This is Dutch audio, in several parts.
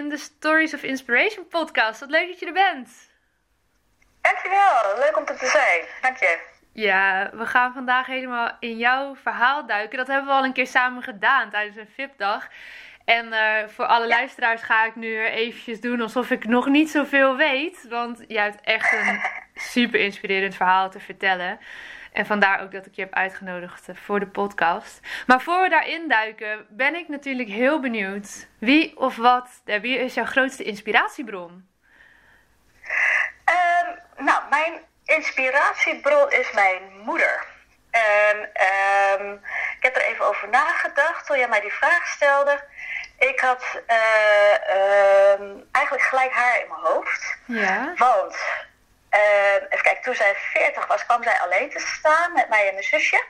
In de Stories of Inspiration podcast. Wat leuk dat je er bent. Dankjewel, leuk om er te zijn. Dank je. Ja, we gaan vandaag helemaal in jouw verhaal duiken. Dat hebben we al een keer samen gedaan tijdens een VIP-dag. En uh, voor alle luisteraars ga ik nu eventjes doen alsof ik nog niet zoveel weet. Want jij hebt echt een super inspirerend verhaal te vertellen. En vandaar ook dat ik je heb uitgenodigd eh, voor de podcast. Maar voor we daarin duiken, ben ik natuurlijk heel benieuwd. Wie of wat, wie is jouw grootste inspiratiebron? Um, nou, mijn inspiratiebron is mijn moeder. En um, ik heb er even over nagedacht toen jij mij die vraag stelde. Ik had uh, um, eigenlijk gelijk haar in mijn hoofd. Ja. Want even kijken, toen zij 40 was, kwam zij alleen te staan met mij en mijn zusje.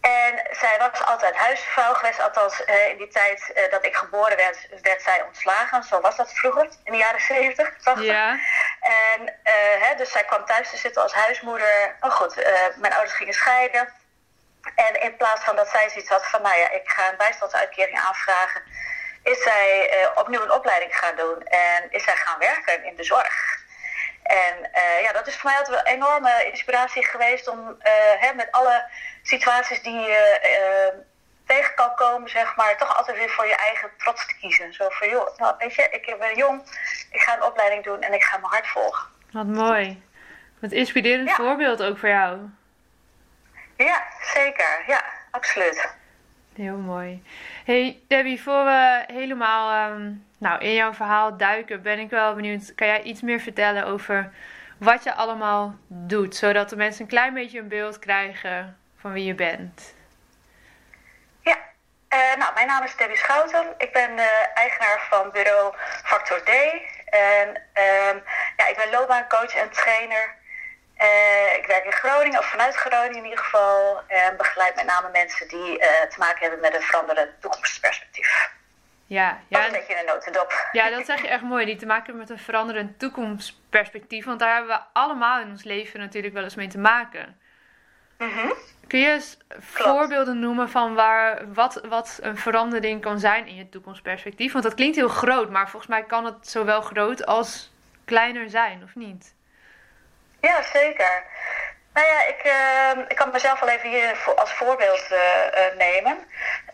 En zij was altijd huisvrouw geweest, althans uh, in die tijd uh, dat ik geboren werd, werd zij ontslagen. Zo was dat vroeger, in de jaren 70, 80. Ja. En uh, hè, dus zij kwam thuis te zitten als huismoeder. Oh goed, mijn ouders gingen scheiden. En in plaats van dat zij zoiets had van, nou ja, ik ga een bijstandsuitkering aanvragen, is zij opnieuw een opleiding gaan doen en is zij gaan werken in de zorg. En uh, ja, dat is voor mij altijd een enorme inspiratie geweest om uh, hè, met alle situaties die je uh, tegen kan komen, zeg maar, toch altijd weer voor je eigen trots te kiezen. Zo van, joh, nou, weet je, ik ben jong, ik ga een opleiding doen en ik ga mijn hart volgen. Wat mooi. Wat inspirerend Ja. voorbeeld ook voor jou. Ja, zeker. Ja, absoluut. Heel mooi. Hey Debbie, voor we helemaal ehm, nou, in jouw verhaal duiken, ben ik wel benieuwd. Kan jij iets meer vertellen over wat je allemaal doet, zodat de mensen een klein beetje een beeld krijgen van wie je bent? Ja, eh, nou, mijn naam is Debbie Schouten. Ik ben eh, eigenaar van bureau Factor D. En ehm, ja, ik ben loopbaancoach en trainer. Eh, ik werk in Groningen, of vanuit Groningen in ieder geval. En begeleid met name mensen die te maken hebben met een veranderend toekomstperspectief. Ja, Dat ja, een beetje in een notendop. ja, dat zeg je echt mooi. Die te maken hebben met een veranderend toekomstperspectief. Want daar hebben we allemaal in ons leven natuurlijk wel eens mee te maken. Mhm. Kun je eens voorbeelden noemen van waar, wat, wat een verandering kan zijn in je toekomstperspectief? Want dat klinkt heel groot, maar volgens mij kan het zowel groot als kleiner zijn, of niet? Ja, zeker. Nou ja, ik, uh, ik kan mezelf wel even hier voor, als voorbeeld uh, uh, nemen.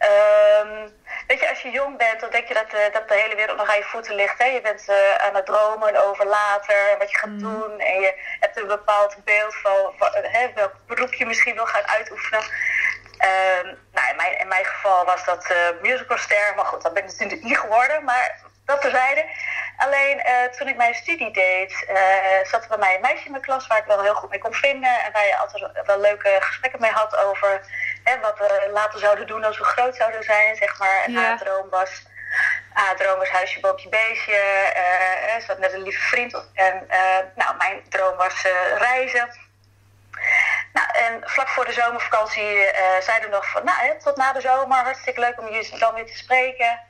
Uh, weet je, als je jong bent, dan denk je dat, uh, dat de hele wereld nog aan je voeten ligt. Hè? Je bent aan het dromen over later, wat je gaat mm. doen. En je hebt een bepaald beeld van, van hè, welk beroep je misschien wil gaan uitoefenen. Uh, nou, in, mijn, in mijn geval was dat musicalster. Maar goed, dat ben ik natuurlijk niet geworden. Maar dat terzijde. Alleen uh, toen ik mijn studie deed, uh, zat er bij mij een meisje in mijn klas waar ik wel heel goed mee kon vinden. En waar je altijd wel leuke gesprekken mee had over hè, wat we later zouden doen als we groot zouden zijn. Zeg maar. En Ja. haar droom was, haar droom was huisje, boompje, beestje. Uh, ze had net een lieve vriend. En nou, mijn droom was reizen. Nou, en vlak voor de zomervakantie zeiden we nog van, nou, hè, tot na de zomer, hartstikke leuk om je dan weer te spreken.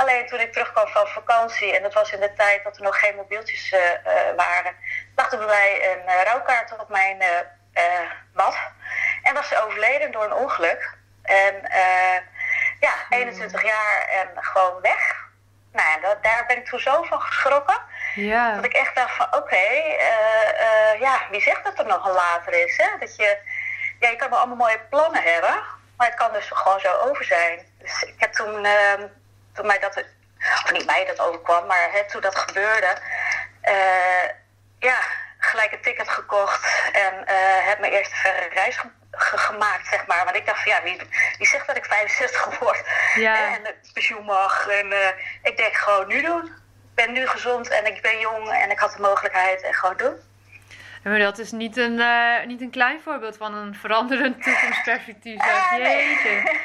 Alleen toen ik terugkwam van vakantie, en dat was in de tijd dat er nog geen mobieltjes uh, uh, waren, lag er bij mij een uh, rouwkaart op mijn mat. En was ze overleden door een ongeluk. En ja, 21 jaar en gewoon weg. Nou ja, dat, daar ben ik toen zo van geschrokken. Ja. Dat ik echt dacht van, oké, okay, ja, wie zegt dat er nog een later is? Hè? Dat je, ja, je kan wel allemaal mooie plannen hebben, maar het kan dus gewoon zo over zijn. Dus ik heb toen toen mij dat of niet mij dat overkwam, maar hè, toen dat gebeurde, uh, ja, gelijk een ticket gekocht en uh, heb mijn eerste verre reis gemaakt, zeg maar. Want ik dacht van ja, wie, wie zegt dat ik 65 word ja. en pensioen mag? En uh, ik denk gewoon nu doen. Ik ben nu gezond en ik ben jong en ik had de mogelijkheid en gewoon doen. Maar dat is niet een, uh, niet een klein voorbeeld van een veranderend toekomstperspectief. Uh, Jeetje.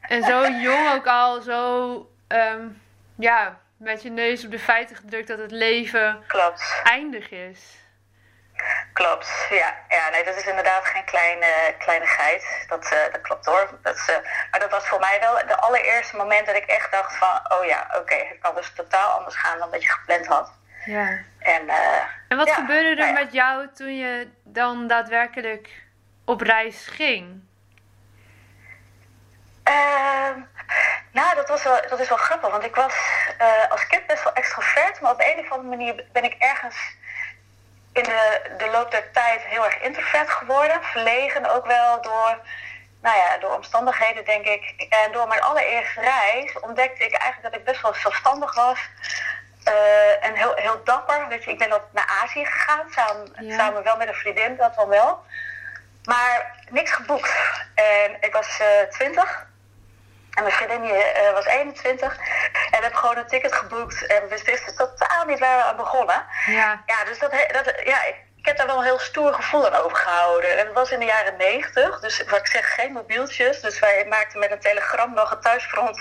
En zo jong ook al, zo um, ja, met je neus op de feiten gedrukt dat het leven Klopt. eindig is. Klopt, ja. ja nee, dat is inderdaad geen kleine kleinigheid. Dat, uh, dat klopt hoor. Dat, uh, maar dat was voor mij wel de allereerste moment dat ik echt dacht van... oh ja, oké, het kan dus totaal anders gaan dan dat je gepland had. Ja. En, uh, en wat gebeurde er nou ja. met jou toen je dan daadwerkelijk op reis ging? Nou, dat, was wel, dat is wel grappig, want ik was als kind best wel extrovert... maar op een of andere manier ben ik ergens in de, de loop der tijd heel erg introvert geworden. Verlegen ook wel door, nou ja, door omstandigheden, denk ik. En door mijn allereerste reis ontdekte ik eigenlijk dat ik best wel zelfstandig was. Uh, en heel, heel dapper. Weet je, ik ben ook naar Azië gegaan, samen, samen wel met een vriendin, dat dan wel. Maar niks geboekt. En ik was uh, twintig. En mijn vriendin uh, was 21. En we hebben gewoon een ticket geboekt. En we wisten totaal niet waar we aan begonnen. Ja. Ja, dus dat, dat, ja, ik, ik heb daar wel een heel stoer gevoel aan overgehouden. En dat was in de jaren 90. Dus wat ik zeg, geen mobieltjes. Dus wij maakten met een telegram nog een thuisfront.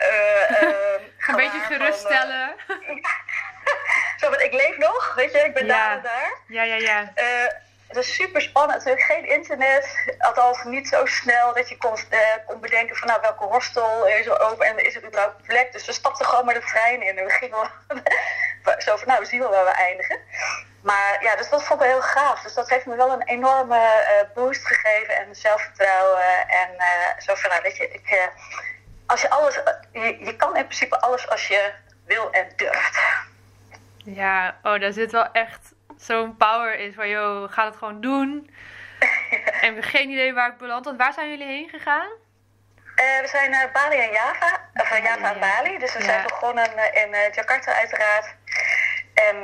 Uh, een beetje geruststellen. Van, Zo, want ik leef nog, weet je, ik ben ja. daar en daar. Ja, ja, ja. Het is super spannend natuurlijk. Geen internet. Althans niet zo snel dat je kon, uh, kon bedenken van nou welke hostel is er open en is er überhaupt een plek. Dus we stapten gewoon met de trein in en we gingen zo van nou we zien wel waar we eindigen. Maar ja, dus dat vond ik heel gaaf. Dus dat heeft me wel een enorme uh, boost gegeven en zelfvertrouwen. En uh, zo van nou weet je, ik, als je alles, je, je kan in principe alles als je wil en durft. Ja, oh daar zit wel echt zo'n power is van, joh, ga het gewoon doen. en geen idee waar ik beland. Want waar zijn jullie heen gegaan? Uh, we zijn naar Bali en Java. Of uh, Java en Bali. Dus we ja. zijn begonnen in uh, Jakarta uiteraard. En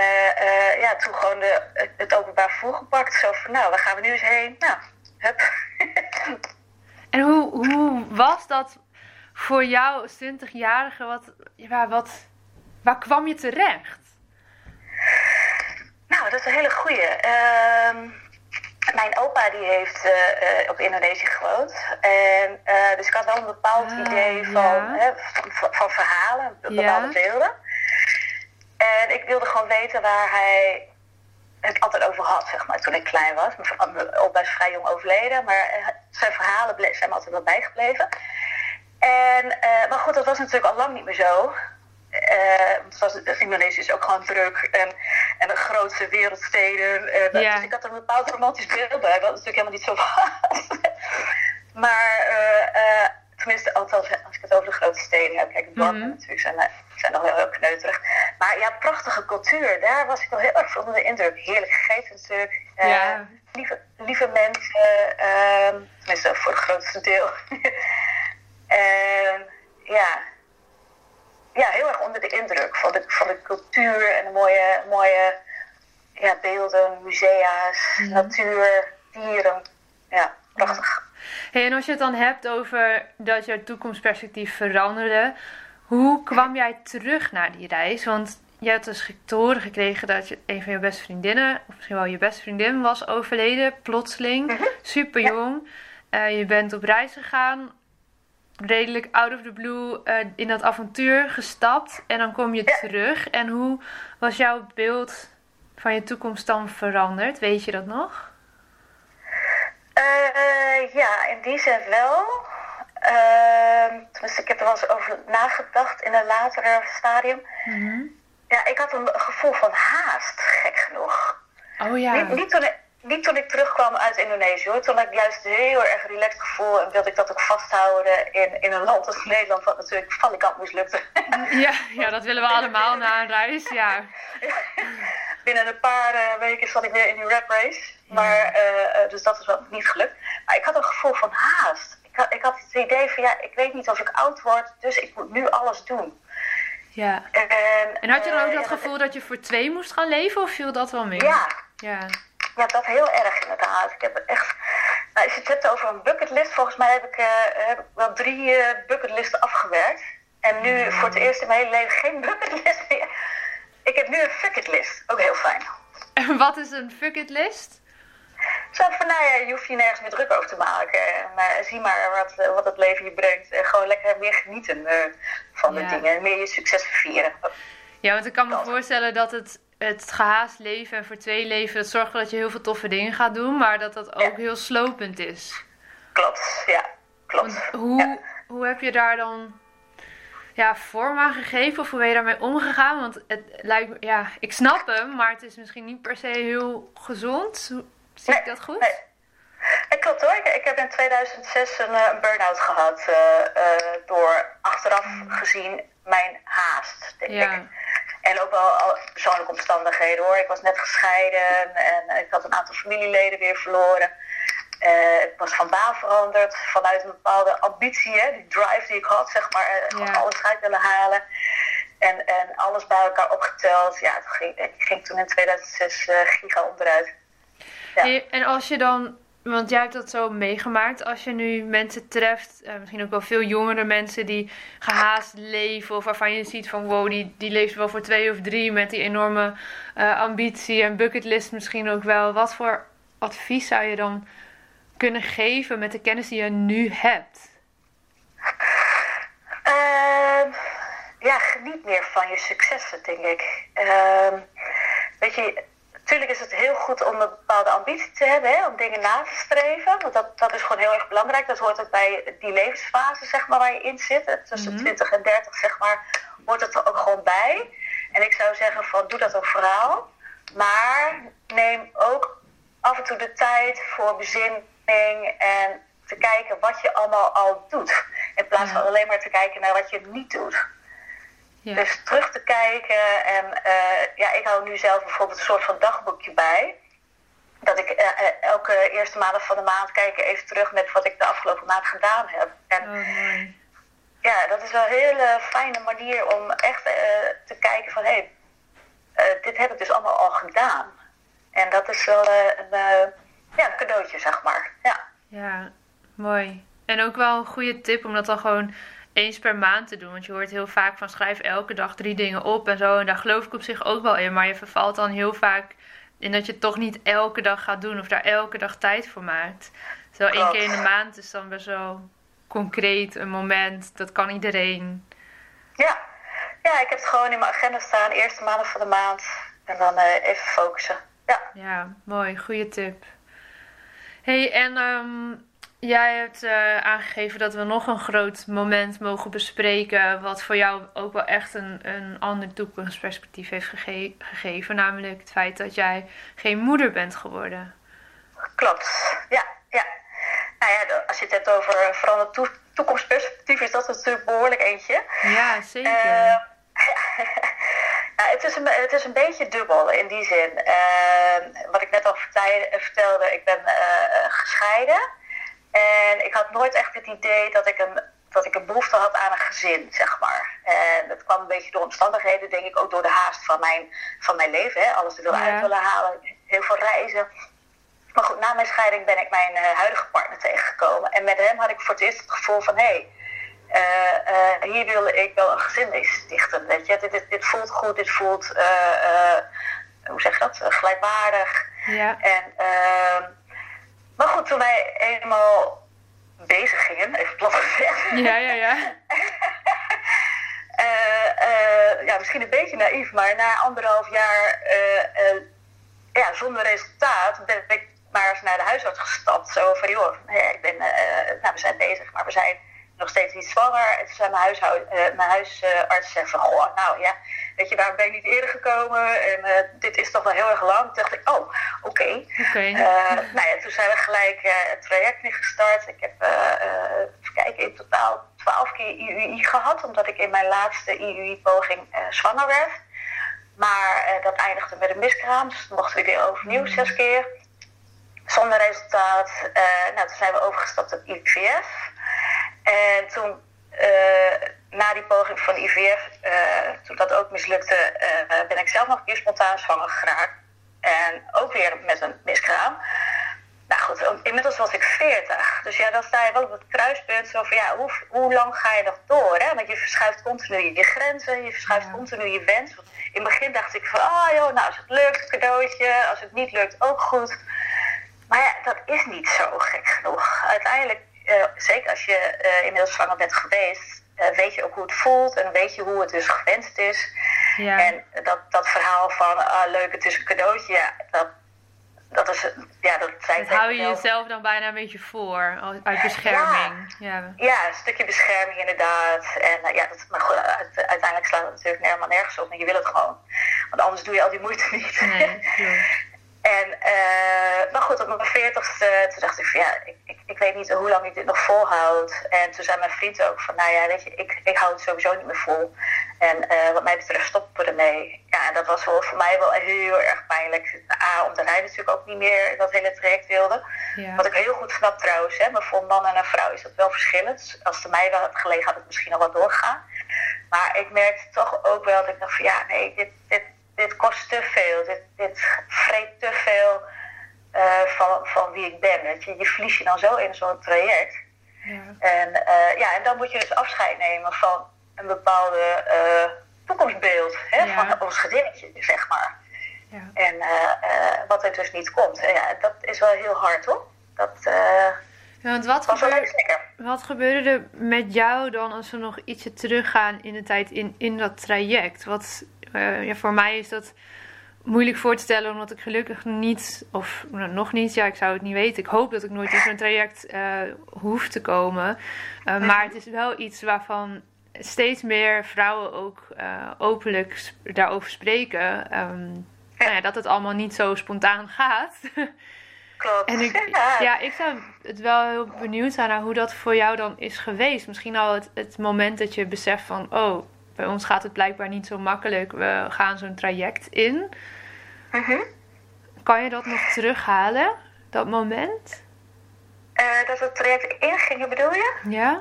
ja, toen gewoon de, het openbaar vervoer gepakt. Zo van, nou, waar gaan we nu eens heen? Nou, hup. en hoe, hoe was dat voor jou als 20-jarige? Wat, ja, wat, waar kwam je terecht? Nou, dat is een hele goeie. Uh, mijn opa die heeft uh, uh, op Indonesië gewoond. En, uh, dus ik had wel een bepaald ah, idee van, ja. hè, van, van, verhalen, bepaalde ja. beelden. En ik wilde gewoon weten waar hij het altijd over had, zeg maar, toen ik klein was. Mijn opa is vrij jong overleden, maar zijn verhalen zijn me altijd wel bijgebleven. En, maar goed, dat was natuurlijk al lang niet meer zo. Uh, Indonesië is ook gewoon druk en, en de grootste wereldsteden. En, ja. Dus ik had er een bepaald romantisch beeld bij, wat natuurlijk helemaal niet zo was. maar uh, uh, tenminste, althans als ik het over de grote steden heb. Kijk, Dorpen mm-hmm. natuurlijk zijn, zijn nog wel heel kneuterig. Maar ja, prachtige cultuur, daar was ik wel heel erg onder de indruk. Heerlijk gegeten natuurlijk. Ja. lieve, lieve mensen, ehm, tenminste voor het grootste deel. en ja ja, heel erg onder de indruk van de, van de cultuur en de mooie, mooie ja, beelden, musea's, mm. natuur, dieren. Ja, prachtig. Hey, en als je het dan hebt over dat je toekomstperspectief veranderde, hoe kwam jij terug naar die reis? Want je hebt dus te horen gekregen dat je een van je beste vriendinnen, of misschien wel je beste vriendin, was overleden, plotseling, mm -hmm. super jong. Ja. Uh, je bent op reis gegaan redelijk out of the blue uh, in dat avontuur gestapt en dan kom je ja. terug. En hoe was jouw beeld van je toekomst dan veranderd? Weet je dat nog? Uh, ja, in die zin wel. Uh, tenminste, ik heb er wel eens over nagedacht in een latere stadium. Mm -hmm. Ja, ik had een gevoel van haast, gek genoeg. Oh ja. Niet, niet toen ik, niet toen ik terugkwam uit Indonesië hoor. Toen had ik juist een heel erg relaxed gevoel en wilde ik dat ook vasthouden in, in een land als Nederland, wat natuurlijk valikant mislukte. Ja, ja, dat willen we allemaal na een reis, ja. Binnen een paar uh, weken zat ik weer in die rap race. Maar, uh, dus dat is wel niet gelukt. Maar ik had een gevoel van haast. Ik had, ik had het idee van ja, ik weet niet of ik oud word, dus ik moet nu alles doen. Ja. En, en had je dan ook dat gevoel dat je voor twee moest gaan leven of viel dat wel mee? Ja. Ja, ja dat heel erg inderdaad. Ik heb echt... Nou, als je het hebt over een bucketlist, volgens mij heb ik, heb ik wel drie bucketlisten afgewerkt. En nu voor het eerst in mijn hele leven geen bucketlist meer. Ik heb nu een fucketlist. Ook heel fijn. En wat is een fucketlist? Zo van, nou ja, je hoeft je nergens meer druk over te maken. Maar zie maar wat, wat het leven je brengt. Gewoon lekker meer genieten eh, van de dingen. Meer je succes vieren. Ja, want ik kan me voorstellen dat het, het gehaast leven en voor twee leven... dat zorgt dat je heel veel toffe dingen gaat doen. Maar dat dat ook heel slopend is. Klopt, ja. Klopt. hoe, hoe heb je daar dan ja, vorm aan gegeven? Of hoe ben je daarmee omgegaan? Want het lijkt me, ja, ik snap hem, maar het is misschien niet per se heel gezond. Zie ik dat goed? Nee. Ik klopt hoor. Ik, heb in 2006 een, eh, een burn-out gehad. Uh, uh, door achteraf mm. gezien mijn haast, denk ja. ik. En ook wel persoonlijke omstandigheden hoor. Ik was net gescheiden en ik had een aantal familieleden weer verloren. Uh, ik was van baan veranderd vanuit een bepaalde ambitie, hè, die drive die ik had, zeg maar, uh, alles uit willen halen. En, en alles bij elkaar opgeteld. Ja, ging, ik ging toen in 2006 uh, giga onderuit. Ja. en als je dan, want jij hebt dat zo meegemaakt, als je nu mensen treft, misschien ook wel veel jongere mensen die gehaast leven, of waarvan je ziet van wow, die, die leeft wel voor twee of drie met die enorme ambitie en bucketlist misschien ook wel. Wat voor advies zou je dan kunnen geven met de kennis die je nu hebt? Uh, ja, geniet meer van je successen, denk ik. Uh, weet je, natuurlijk is het heel goed om een bepaalde ambitie te hebben, hè, om dingen na te streven. Want dat, dat is gewoon heel erg belangrijk. Dat hoort ook bij die levensfase, zeg maar, waar je in zit. Tussen mm 20 en 30, zeg maar, hoort het er ook gewoon bij. En ik zou zeggen van, doe dat ook vooral. Maar neem ook af en toe de tijd voor bezin en te kijken wat je allemaal al doet. In plaats van alleen maar te kijken naar wat je niet doet. Ja. Dus terug te kijken en uh, ja, ik hou nu zelf bijvoorbeeld een soort van dagboekje bij. Dat ik uh, elke eerste maand van de maand kijk even terug met wat ik de afgelopen maand gedaan heb. En oh, ja, dat is wel een hele fijne manier om echt te kijken van hé, hey, dit heb ik dus allemaal al gedaan. En dat is wel een ja, een cadeautje, zeg maar. Ja. ja, mooi. En ook wel een goede tip om dat dan gewoon eens per maand te doen. Want je hoort heel vaak van schrijf elke dag drie dingen op en zo. En daar geloof ik op zich ook wel in. Maar je vervalt dan heel vaak in dat je het toch niet elke dag gaat doen of daar elke dag tijd voor maakt. Zo één keer in de maand is dan best wel concreet een moment. Dat kan iedereen. Ja. ja, ik heb het gewoon in mijn agenda staan. Eerste maanden van de maand. En dan uh, even focussen. Ja. ja, mooi. Goede tip hey, en um, jij hebt uh, aangegeven dat we nog een groot moment mogen bespreken. Wat voor jou ook wel echt een, een ander toekomstperspectief heeft gege gegeven. Namelijk het feit dat jij geen moeder bent geworden. Klopt, ja. ja. Nou ja, als je het hebt over veranderd to toekomstperspectief, is dat natuurlijk behoorlijk eentje. Ja, zeker. Uh, Nou, het, is een, het is een beetje dubbel in die zin. Ehm, wat ik net al vertelde, ik ben uh, gescheiden. En ik had nooit echt het idee dat ik, een, dat ik een behoefte had aan een gezin, zeg maar. En dat kwam een beetje door omstandigheden, denk ik, ook door de haast van mijn, van mijn leven. Hè? Alles er wil uit willen halen, heel veel reizen. Maar goed, na mijn scheiding ben ik mijn uh, huidige partner tegengekomen. En met hem had ik voor het eerst het gevoel van... hé, hey, uh, hier wil ik wel een gezin mee stichten. Weet je? Dit, dit, dit voelt goed, dit voelt, hoe zeg je dat, gelijkwaardig. Ja. En, ehm, maar goed, toen wij eenmaal bezig gingen, even plat gezegd. Ja, ja, ja. ja, misschien een beetje naïef, maar na anderhalf jaar ja, zonder resultaat ben ik maar eens naar de huisarts gestapt. Zo van, joh, ik ben, nou, we zijn bezig, maar we zijn nog steeds niet zwanger. En toen zei mijn, huishoud, mijn huisarts uh, van, goh, nou ja, weet je, waarom ben ik niet eerder gekomen? En uh, dit is toch wel heel erg lang. Toen dacht ik, oh, oké. Okay. Okay. nou ja, toen zijn we gelijk het traject weer gestart. Ik heb, even kijken, in totaal twaalf keer IUI gehad, omdat ik in mijn laatste IUI-poging zwanger werd. Maar dat eindigde met een miskraam, dus toen mochten we weer overnieuw mm. zes keer. Zonder resultaat. nou, toen zijn we overgestapt op IVF. En toen, uh, poging van IVF, toen dat ook mislukte, ben ik zelf nog een keer spontaan zwanger geraakt. En ook weer met een miskraam. Nou goed, inmiddels was ik 40. Dus ja, dan sta je wel op het kruispunt. Zo van ja, hoe, hoe lang ga je nog door? Hè? Want je verschuift continu je grenzen, je verschuift continu je wens. In het begin dacht ik van, oh joh, nou als het lukt, cadeautje. Als het niet lukt, ook goed. Maar ja, dat is niet zo gek genoeg. Uiteindelijk, uh, zeker als je uh, inmiddels zwanger bent geweest, uh, weet je ook hoe het voelt en weet je hoe het dus gewenst is. Ja. En dat, dat verhaal van, ah, leuk, het is een cadeautje, ja, dat, dat is, ja, dat zijn dat hou je jezelf dan bijna een beetje voor, uit bescherming. Ja, ja. ja een stukje bescherming inderdaad. En uh, ja, dat, maar goed, uiteindelijk slaat het natuurlijk helemaal nergens op. En je wil het gewoon. Want anders doe je al die moeite niet. Nee, En, uh, maar goed, op mijn veertigste, toen dacht ik van ja, ik, ik, ik, weet niet hoe lang ik dit nog volhoud. En toen zei mijn vriend ook van, nou ja, weet je, ik, ik hou het sowieso niet meer vol. En uh, wat mij betreft stoppen we ermee. Ja, en dat was wel voor mij wel heel erg pijnlijk. A, omdat hij natuurlijk ook niet meer dat hele traject wilde. Ja. Wat ik heel goed snap trouwens, hè. Maar voor een man en een vrouw is dat wel verschillend. Als het mij wel had gelegen, had het misschien al wat doorgaan. Maar ik merkte toch ook wel dat ik dacht van ja, nee, dit, dit, dit kost te veel. Dit, dit vreet te veel uh, van, van wie ik ben. Weet je. je verlies je dan zo in zo'n traject. Ja. En, uh, ja, en dan moet je dus afscheid nemen van een bepaalde uh, toekomstbeeld hè, ja. van ons gezinnetje, zeg maar. Ja. En wat er dus niet komt. ja, dat is wel heel hard hoor. Dat, ja, want wat, gebeurde, wat gebeurde er met jou dan als we nog ietsje teruggaan in de tijd in, in dat traject? Wat, uh, ja, voor mij is dat moeilijk voor te stellen, omdat ik gelukkig niet, of nou, nog niet, ja, ik zou het niet weten. Ik hoop dat ik nooit in zo'n traject uh, hoef te komen. Uh, maar het is wel iets waarvan steeds meer vrouwen ook openlijk daarover spreken. Um, nou ja, dat het allemaal niet zo spontaan gaat. Klopt. En ik, ja, ik zou het wel heel benieuwd zijn naar hoe dat voor jou dan is geweest. Misschien al het, het moment dat je beseft van, oh, bij ons gaat het blijkbaar niet zo makkelijk. We gaan zo'n traject in. Uh Kan je dat nog terughalen, dat moment? Uh, dat we het traject ingingen, bedoel je? Ja.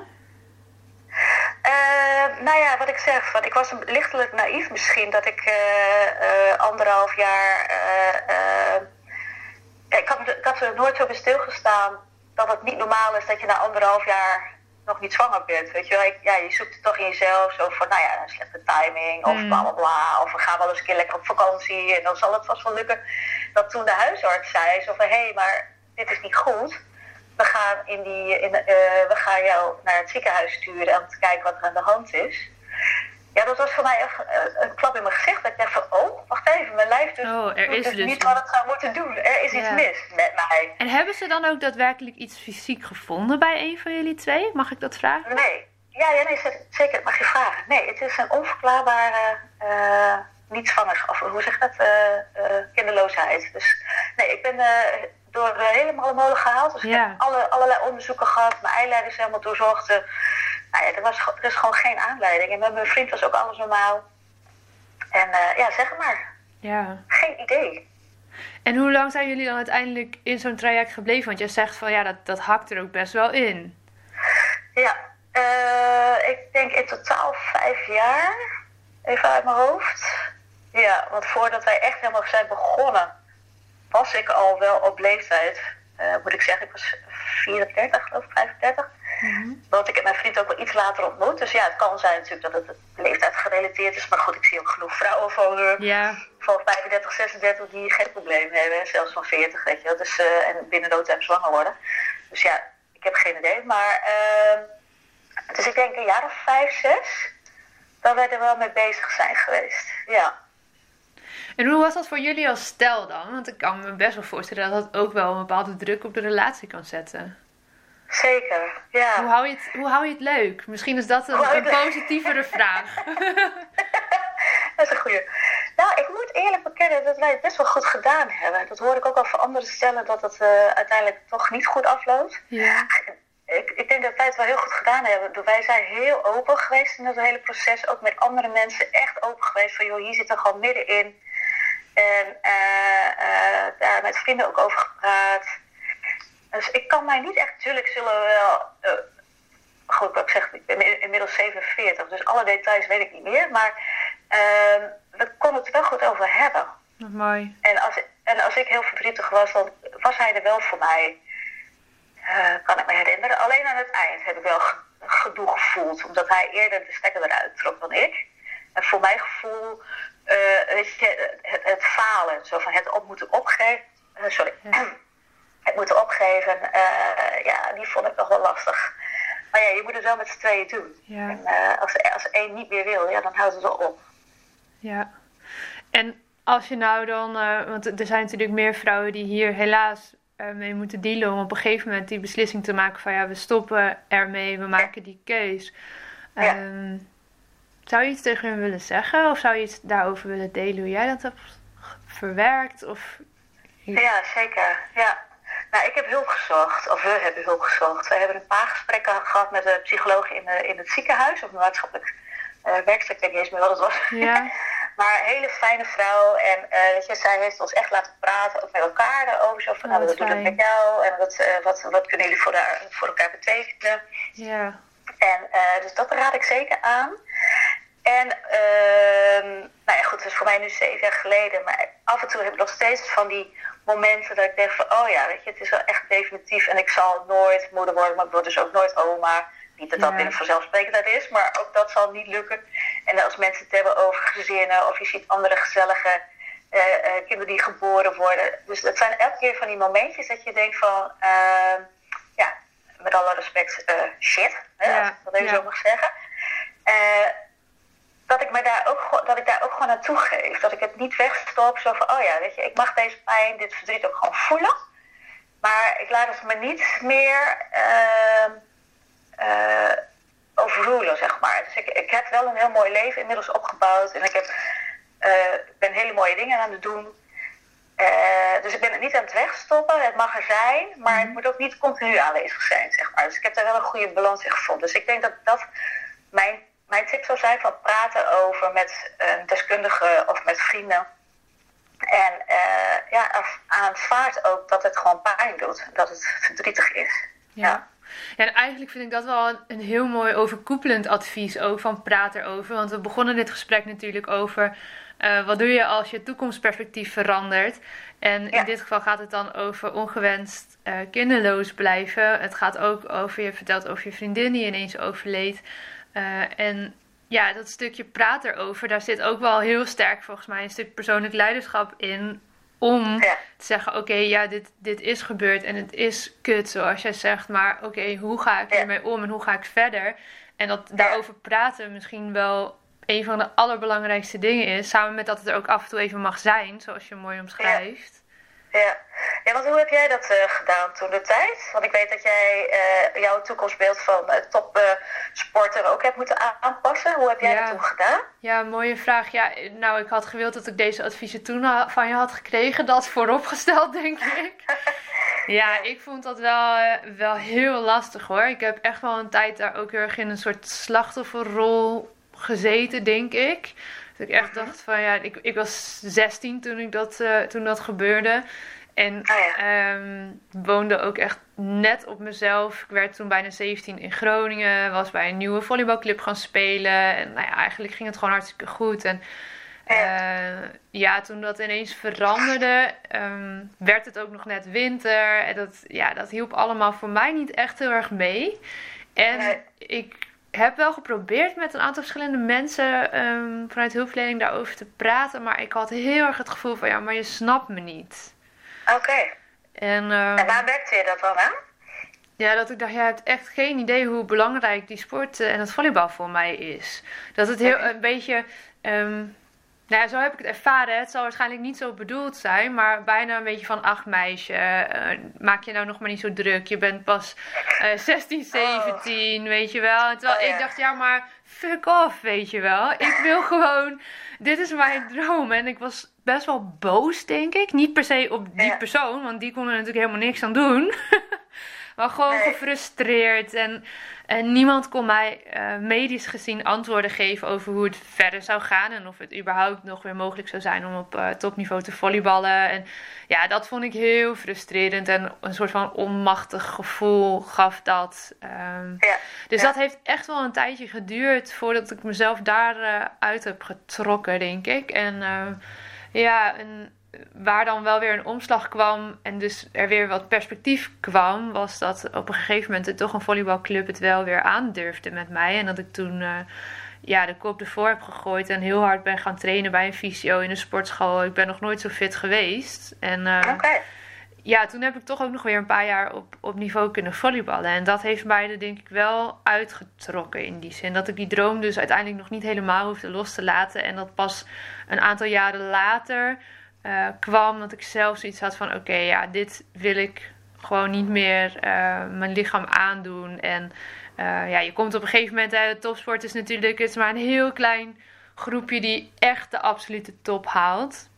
Uh, nou ja, wat ik zeg, want ik was lichtelijk naïef misschien dat ik uh, anderhalf jaar. ik, had, ik had er nooit zo bij stilgestaan dat het niet normaal is dat je na anderhalf jaar nog niet zwanger bent. Weet je wel, ja, je zoekt het toch in jezelf. Zo van, nou ja, een slechte timing. Of mm. bla bla bla. Of we gaan wel eens een keer lekker op vakantie. En dan zal het vast wel lukken. Dat toen de huisarts zei, zo van, hé, hey, maar dit is niet goed. We gaan, in die, in, uh, we gaan jou naar het ziekenhuis sturen om te kijken wat er aan de hand is. Ja, dat was voor mij echt een klap in mijn gezicht. Dat ik dacht van, oh, wacht even, mijn lijf doet, oh, er is dus, dus niet wat het zou moeten doen. Er is iets mis met mij. En hebben ze dan ook daadwerkelijk iets fysiek gevonden bij een van jullie twee? Mag ik dat vragen? Nee. Ja, ja nee, zeker, dat mag je vragen. Nee, het is een onverklaarbare, uh, niet zwanger, of hoe zeg je dat, uh, kinderloosheid. Dus nee, ik ben door helemaal de molen gehaald. Dus ik heb alle, allerlei onderzoeken gehad, mijn eileiders helemaal doorzocht nou ja, er, was, er is gewoon geen aanleiding. En met mijn vriend was ook alles normaal. En uh, ja, zeg maar. Ja. Geen idee. En hoe lang zijn jullie dan uiteindelijk in zo'n traject gebleven? Want je zegt van ja, dat, dat hakt er ook best wel in. Ja, uh, ik denk in totaal vijf jaar. Even uit mijn hoofd. Ja, want voordat wij echt helemaal zijn begonnen, was ik al wel op leeftijd. Uh, moet ik zeggen, ik was 34 of 35. Mm Want ik heb mijn vriend ook wel iets later ontmoet. Dus ja, het kan zijn natuurlijk dat het leeftijd gerelateerd is. Maar goed, ik zie ook genoeg vrouwen van, uh, van 35, 36 die geen probleem hebben. Zelfs van 40, weet je wel. Dus, uh, en binnen time zwanger worden. Dus ja, ik heb geen idee. Maar, uh, dus ik denk een jaar of vijf, zes. Dat wij er wel mee bezig zijn geweest. Ja. En hoe was dat voor jullie als stel dan? Want ik kan me best wel voorstellen dat dat ook wel een bepaalde druk op de relatie kan zetten. Zeker, ja. Hoe hou je het, hoe hou je het leuk? Misschien is dat een, een positievere vraag. dat is een goede. Nou, ik moet eerlijk bekennen dat wij het best wel goed gedaan hebben. Dat hoor ik ook al van andere stellen, dat het uh, uiteindelijk toch niet goed afloopt. Ja. Ik, ik, denk dat wij het wel heel goed gedaan hebben. Wij zijn heel open geweest in het hele proces. Ook met andere mensen echt open geweest. Van joh, hier zit er gewoon middenin. En uh, uh, daar met vrienden ook over gepraat. Dus ik kan mij niet echt, natuurlijk zullen we wel uh, goed, ik zeg, ik ben inmiddels 47, dus alle details weet ik niet meer. Maar uh, we konden het wel goed over hebben. mooi. En als, en als ik heel verdrietig was, dan was hij er wel voor mij. Uh, kan ik me herinneren. Alleen aan het eind heb ik wel gedoe gevoeld, omdat hij eerder de stekker eruit trok dan ik. En voor mijn gevoel, uh, weet je, het, het, falen, zo van het op moeten opgeven. Uh, sorry. Het moeten opgeven, ja, die vond ik nog wel lastig. Maar ja, je moet het wel met z'n tweeën doen. Ja. En als, als één niet meer wil, ja, dan houdt het wel op. Ja. En als je nou dan, uh, want er zijn natuurlijk meer vrouwen die hier helaas uh, mee moeten dealen om op een gegeven moment die beslissing te maken van ja, we stoppen ermee, we maken die keus. Um, zou je iets tegen hen willen zeggen of zou je iets daarover willen delen hoe jij dat hebt verwerkt? Of... Ja, zeker. Ja. Nou, ik heb hulp gezocht, of we hebben hulp gezocht. We hebben een paar gesprekken gehad met een psycholoog in, in het ziekenhuis, of een maatschappelijk uh, werkstuk, ik weet niet eens meer wat het was. Ja. Maar een hele fijne vrouw. En uh, je, zij heeft ons echt laten praten, ook met elkaar daarover. Zo van, oh, nou, wat doe ik met jou? En wat, uh, wat, wat kunnen jullie voor, daar, voor elkaar betekenen? Ja. En dus dat raad ik zeker aan. En uh, nou ja, goed, het is voor mij nu zeven jaar geleden. Maar af en toe heb ik nog steeds van die momenten dat ik denk van... Oh ja, weet je, het is wel echt definitief. En ik zal nooit moeder worden, maar ik word dus ook nooit oma. Niet dat dat ja. binnen vanzelfsprekendheid is, maar ook dat zal niet lukken. En als mensen het hebben over gezinnen of je ziet andere gezellige uh, uh, kinderen die geboren worden. Dus dat zijn elke keer van die momentjes dat je denkt van, uh, ja, met alle respect, eh, shit, hè, ja. als ik dat even ja. zo mag zeggen. Dat ik, me daar ook, dat ik daar ook gewoon naartoe geef. Dat ik het niet wegstop, zo van, oh ja, weet je, ik mag deze pijn, dit verdriet ook gewoon voelen. Maar ik laat het me niet meer uh, overrulen, zeg maar. Dus ik, ik heb wel een heel mooi leven inmiddels opgebouwd. En ik heb, uh, ben hele mooie dingen aan het doen. Uh, dus ik ben het niet aan het wegstoppen. Het mag er zijn, maar het mhm. moet ook niet continu aanwezig zijn, zeg maar. Dus ik heb daar wel een goede balans in gevonden. Dus ik denk dat dat mijn, mijn tip zou zijn van praten over met een deskundige of met vrienden. En uh, ja, aanvaard ook dat het gewoon pijn doet. Dat het verdrietig is. ja. Ja, en eigenlijk vind ik dat wel een, een, heel mooi overkoepelend advies ook van praat erover. Want we begonnen dit gesprek natuurlijk over uh, wat doe je als je toekomstperspectief verandert. En in dit geval gaat het dan over ongewenst uh, kinderloos blijven. Het gaat ook over, je vertelt over je vriendin die ineens overleed. Uh, en ja, dat stukje praat erover, daar zit ook wel heel sterk volgens mij een stuk persoonlijk leiderschap in om te zeggen: Oké, ja, dit, dit is gebeurd en het is kut, zoals jij zegt. Maar oké, hoe ga ik ermee om en hoe ga ik verder? En dat daarover praten misschien wel een van de allerbelangrijkste dingen is. Samen met dat het er ook af en toe even mag zijn, zoals je mooi omschrijft. Ja. ja, want hoe heb jij dat uh, gedaan toen de tijd? Want ik weet dat jij uh, jouw toekomstbeeld van uh, topsporter ook hebt moeten aanpassen. Hoe heb jij dat toen gedaan? Ja, mooie vraag. Ja, nou, ik had gewild dat ik deze adviezen toen van je had gekregen. Dat vooropgesteld, denk ik. ja, ik vond dat wel, wel heel lastig hoor. Ik heb echt wel een tijd daar ook heel erg in een soort slachtofferrol gezeten, denk ik. Dat ik echt dacht van ja, ik, ik was 16 toen, ik dat, uh, toen dat gebeurde. En oh ja. um, woonde ook echt net op mezelf. Ik werd toen bijna 17 in Groningen. Was bij een nieuwe volleybalclub gaan spelen. En nou ja, eigenlijk ging het gewoon hartstikke goed. En uh, ja, toen dat ineens veranderde, um, werd het ook nog net winter. En dat, ja, dat hielp allemaal voor mij niet echt heel erg mee. En nee. ik heb wel geprobeerd met een aantal verschillende mensen um, vanuit hulpverlening daarover te praten. Maar ik had heel erg het gevoel van ja, maar je snapt me niet. Oké. En, um, en waar werkte je dat dan aan? Ja, dat ik dacht, jij hebt echt geen idee hoe belangrijk die sport en het volleybal voor mij is. Dat het heel een beetje. Um, nou ja, zo heb ik het ervaren. Het zal waarschijnlijk niet zo bedoeld zijn, maar bijna een beetje van: ach, meisje, uh, maak je nou nog maar niet zo druk. Je bent pas uh, 16, 17, oh. weet je wel. En terwijl oh, ik dacht: ja, maar fuck off, weet je wel. Ik wil gewoon, dit is mijn droom. En ik was best wel boos, denk ik. Niet per se op die persoon, want die kon er natuurlijk helemaal niks aan doen. maar gewoon gefrustreerd. En, en niemand kon mij uh, medisch gezien antwoorden geven over hoe het verder zou gaan. En of het überhaupt nog weer mogelijk zou zijn om op uh, topniveau te volleyballen. En ja, dat vond ik heel frustrerend. En een soort van onmachtig gevoel gaf dat. Um, ja, dus dat heeft echt wel een tijdje geduurd voordat ik mezelf daaruit uit heb getrokken, denk ik. En uh, ja, een, waar dan wel weer een omslag kwam en dus er weer wat perspectief kwam, was dat op een gegeven moment het toch een volleybalclub het wel weer aandurfde met mij. En dat ik toen uh, ja, de kop ervoor heb gegooid en heel hard ben gaan trainen bij een fysio in een sportschool. Ik ben nog nooit zo fit geweest. En uh, ja, toen heb ik toch ook nog weer een paar jaar op, op niveau kunnen volleyballen. En dat heeft mij er denk ik wel uitgetrokken in die zin. Dat ik die droom dus uiteindelijk nog niet helemaal hoefde los te laten. En dat pas een aantal jaren later uh, kwam dat ik zelf zoiets had van: oké, ja, dit wil ik gewoon niet meer uh, mijn lichaam aandoen. En uh, ja, je komt op een gegeven moment, hè, topsport is natuurlijk, het is maar een heel klein groepje die echt de absolute top haalt.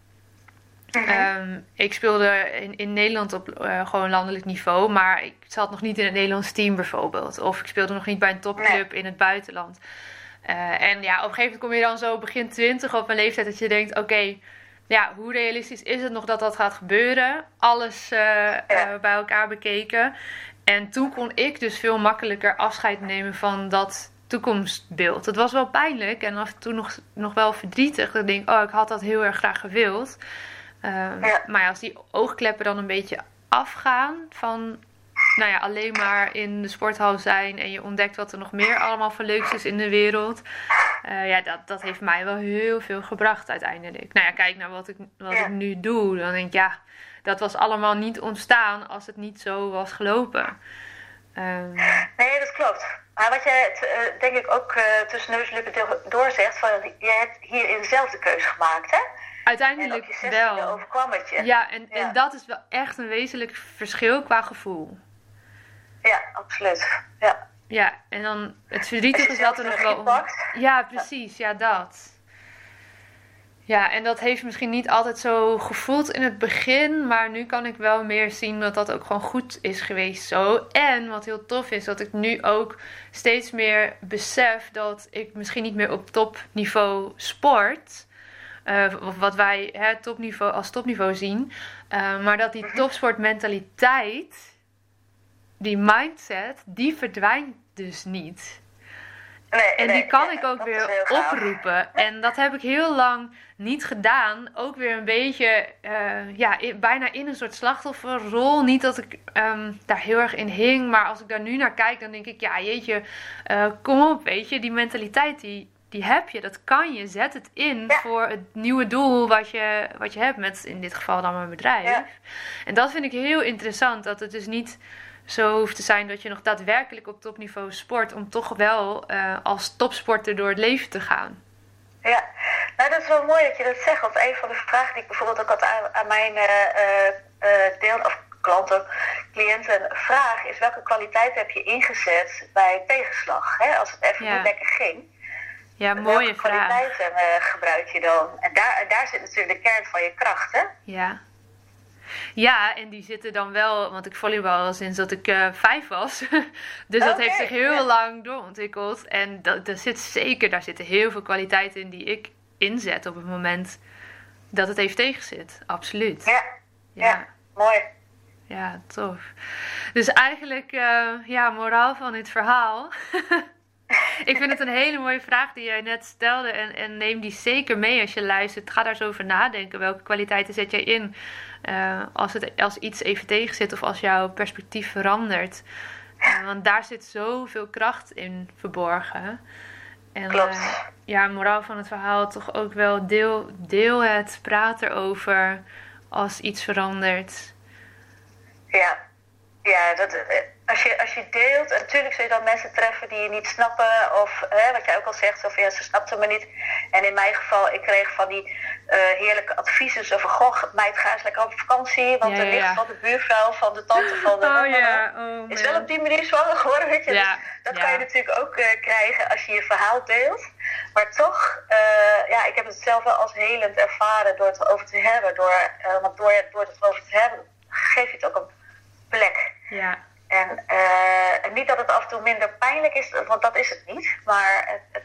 Um, ik speelde in, in Nederland op uh, gewoon landelijk niveau, maar ik zat nog niet in het Nederlands team bijvoorbeeld. Of ik speelde nog niet bij een topclub in het buitenland. En ja, op een gegeven moment kom je dan zo begin 20 op een leeftijd dat je denkt: oké, ja, hoe realistisch is het nog dat dat gaat gebeuren? Alles uh, bij elkaar bekeken. En toen kon ik dus veel makkelijker afscheid nemen van dat toekomstbeeld. Het was wel pijnlijk en af en toe nog, nog wel verdrietig. Dat ik denk, oh, ik had dat heel erg graag gewild. Uh, ja. Maar als die oogkleppen dan een beetje afgaan van nou ja, alleen maar in de sporthal zijn en je ontdekt wat er nog meer allemaal voor leuks is in de wereld. Uh, ja, dat, dat heeft mij wel heel veel gebracht uiteindelijk. Nou ja, kijk naar wat ik, wat ik nu doe. Dan denk ik, ja, dat was allemaal niet ontstaan als het niet zo was gelopen. Um... Nee, dat klopt. Maar wat jij uh, denk ik ook uh, tussen neus en door zegt, van, je hebt hierin zelf de keuze gemaakt, hè? Uiteindelijk wel. overkwam het je. Ja en, en dat is wel echt een wezenlijk verschil qua gevoel. Ja, absoluut. Ja. Ja, en dan het verdrietige is dat er nog wel. Ja, precies, ja. dat. Ja, en dat heeft misschien niet altijd zo gevoeld in het begin, maar nu kan ik wel meer zien dat dat ook gewoon goed is geweest zo. En wat heel tof is, dat ik nu ook steeds meer besef dat ik misschien niet meer op topniveau sport. Uh, wat wij hè, topniveau, als topniveau zien. Uh, maar dat die mhm. topsportmentaliteit die mindset, die verdwijnt dus niet. Nee, en die kan ik ook weer oproepen. En dat heb ik heel lang niet gedaan. Ook weer een beetje, uh, ja, bijna in een soort slachtofferrol. Niet dat ik um, daar heel erg in hing. Maar als ik daar nu naar kijk, dan denk ik, ja, jeetje, uh, kom op, weet je. Die mentaliteit, die, die heb je. Dat kan je. Zet het in voor het nieuwe doel wat je, wat je hebt. Met in dit geval dan mijn bedrijf. Ja. En dat vind ik heel interessant. Dat het dus niet zo hoeft te zijn dat je nog daadwerkelijk op topniveau sport, om toch wel uh, als topsporter door het leven te gaan. Ja, nou dat is wel mooi dat je dat zegt. Want een van de vragen die ik bijvoorbeeld ook had aan, aan mijn uh, deel, of klanten, cliënten vraag is welke kwaliteit heb je ingezet bij tegenslag? Hè? Als het even niet lekker ging. Ja, mooie welke vraag. Welke kwaliteiten gebruik je dan? En daar, daar zit natuurlijk de kern van je kracht, hè? Ja. Ja, en die zitten dan wel, want ik volleybal al sinds dat ik uh, vijf was. dus dat heeft zich heel lang doorontwikkeld. En dat, dat zit zeker, daar zitten heel veel kwaliteiten in die ik inzet op het moment dat het even tegen zit. Absoluut. Ja, ja. mooi. Ja, tof. Dus eigenlijk, uh, ja, moraal van dit verhaal. ik vind het een hele mooie vraag die jij net stelde. En, en neem die zeker mee als je luistert. Ga daar zo over nadenken. Welke kwaliteiten zet jij in uh, als, het, als iets even tegen zit of als jouw perspectief verandert? Uh, want daar zit zoveel kracht in verborgen. En uh, ja, moraal van het verhaal toch ook wel deel, deel het, praat erover als iets verandert. Ja, ja dat, als je, als je deelt, en natuurlijk zul je dan mensen treffen die je niet snappen. Of hè, wat jij ook al zegt, of ja, ze snapten me niet. En in mijn geval, ik kreeg van die heerlijke adviezen. Zo van, goh, meid, ga eens lekker op vakantie. Want ja, de nicht van de buurvrouw, van de tante van de oh, oh, is wel op die manier zwanger geworden. Weet je? Dus dat kan je natuurlijk ook uh, krijgen als je je verhaal deelt. Maar toch, uh, ja, ik heb het zelf wel als helend ervaren door het erover te hebben. Door, want door, door het erover te hebben, geef je het ook een plek. Ja En uh, niet dat het af en toe minder pijnlijk is, want dat is het niet. Maar het, het,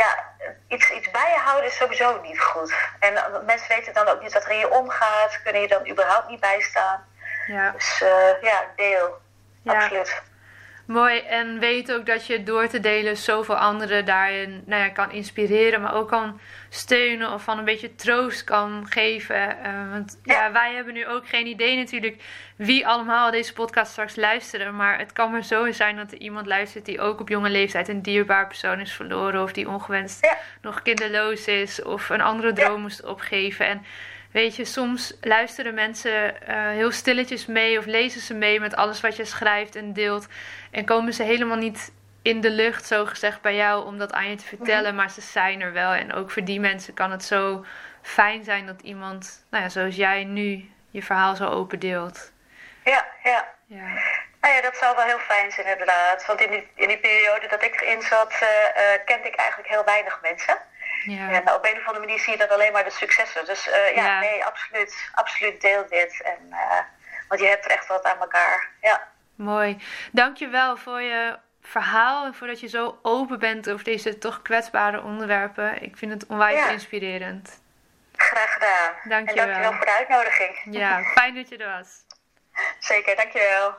ja, iets, iets bij je houden is sowieso niet goed. En mensen weten dan ook niet wat er in je omgaat, kunnen je dan überhaupt niet bijstaan. Ja. Dus uh, ja, deel. Ja. Absoluut. Mooi. En weet ook dat je door te delen zoveel anderen daarin nou ja, kan inspireren, maar ook kan steunen of van een beetje troost kan geven. Uh, want ja. wij hebben nu ook geen idee natuurlijk wie allemaal deze podcast straks luisteren. Maar het kan maar zo zijn dat er iemand luistert die ook op jonge leeftijd een dierbaar persoon is verloren. Of die ongewenst nog kinderloos is of een andere droom moest opgeven. En Weet je, soms luisteren mensen uh, heel stilletjes mee of lezen ze mee met alles wat je schrijft en deelt. En komen ze helemaal niet in de lucht, zo gezegd, bij jou om dat aan je te vertellen. Maar ze zijn er wel. En ook voor die mensen kan het zo fijn zijn dat iemand, nou ja, zoals jij nu, je verhaal zo open deelt. Ja, ja. ja. Nou ja, dat zou wel heel fijn zijn inderdaad. Want in die, in die periode dat ik erin zat, uh, uh, kende ik eigenlijk heel weinig mensen. Ja. En op een of andere manier zie je dat alleen maar de successen. Dus uh, ja, ja, nee, absoluut, absoluut deel dit. En, uh, want je hebt er echt wat aan elkaar. Ja. Mooi. Dankjewel voor je verhaal en voordat je zo open bent over deze toch kwetsbare onderwerpen. Ik vind het onwijs inspirerend. Graag gedaan. Dankjewel. En dankjewel voor de uitnodiging. Ja, fijn dat je er was. Zeker, dankjewel.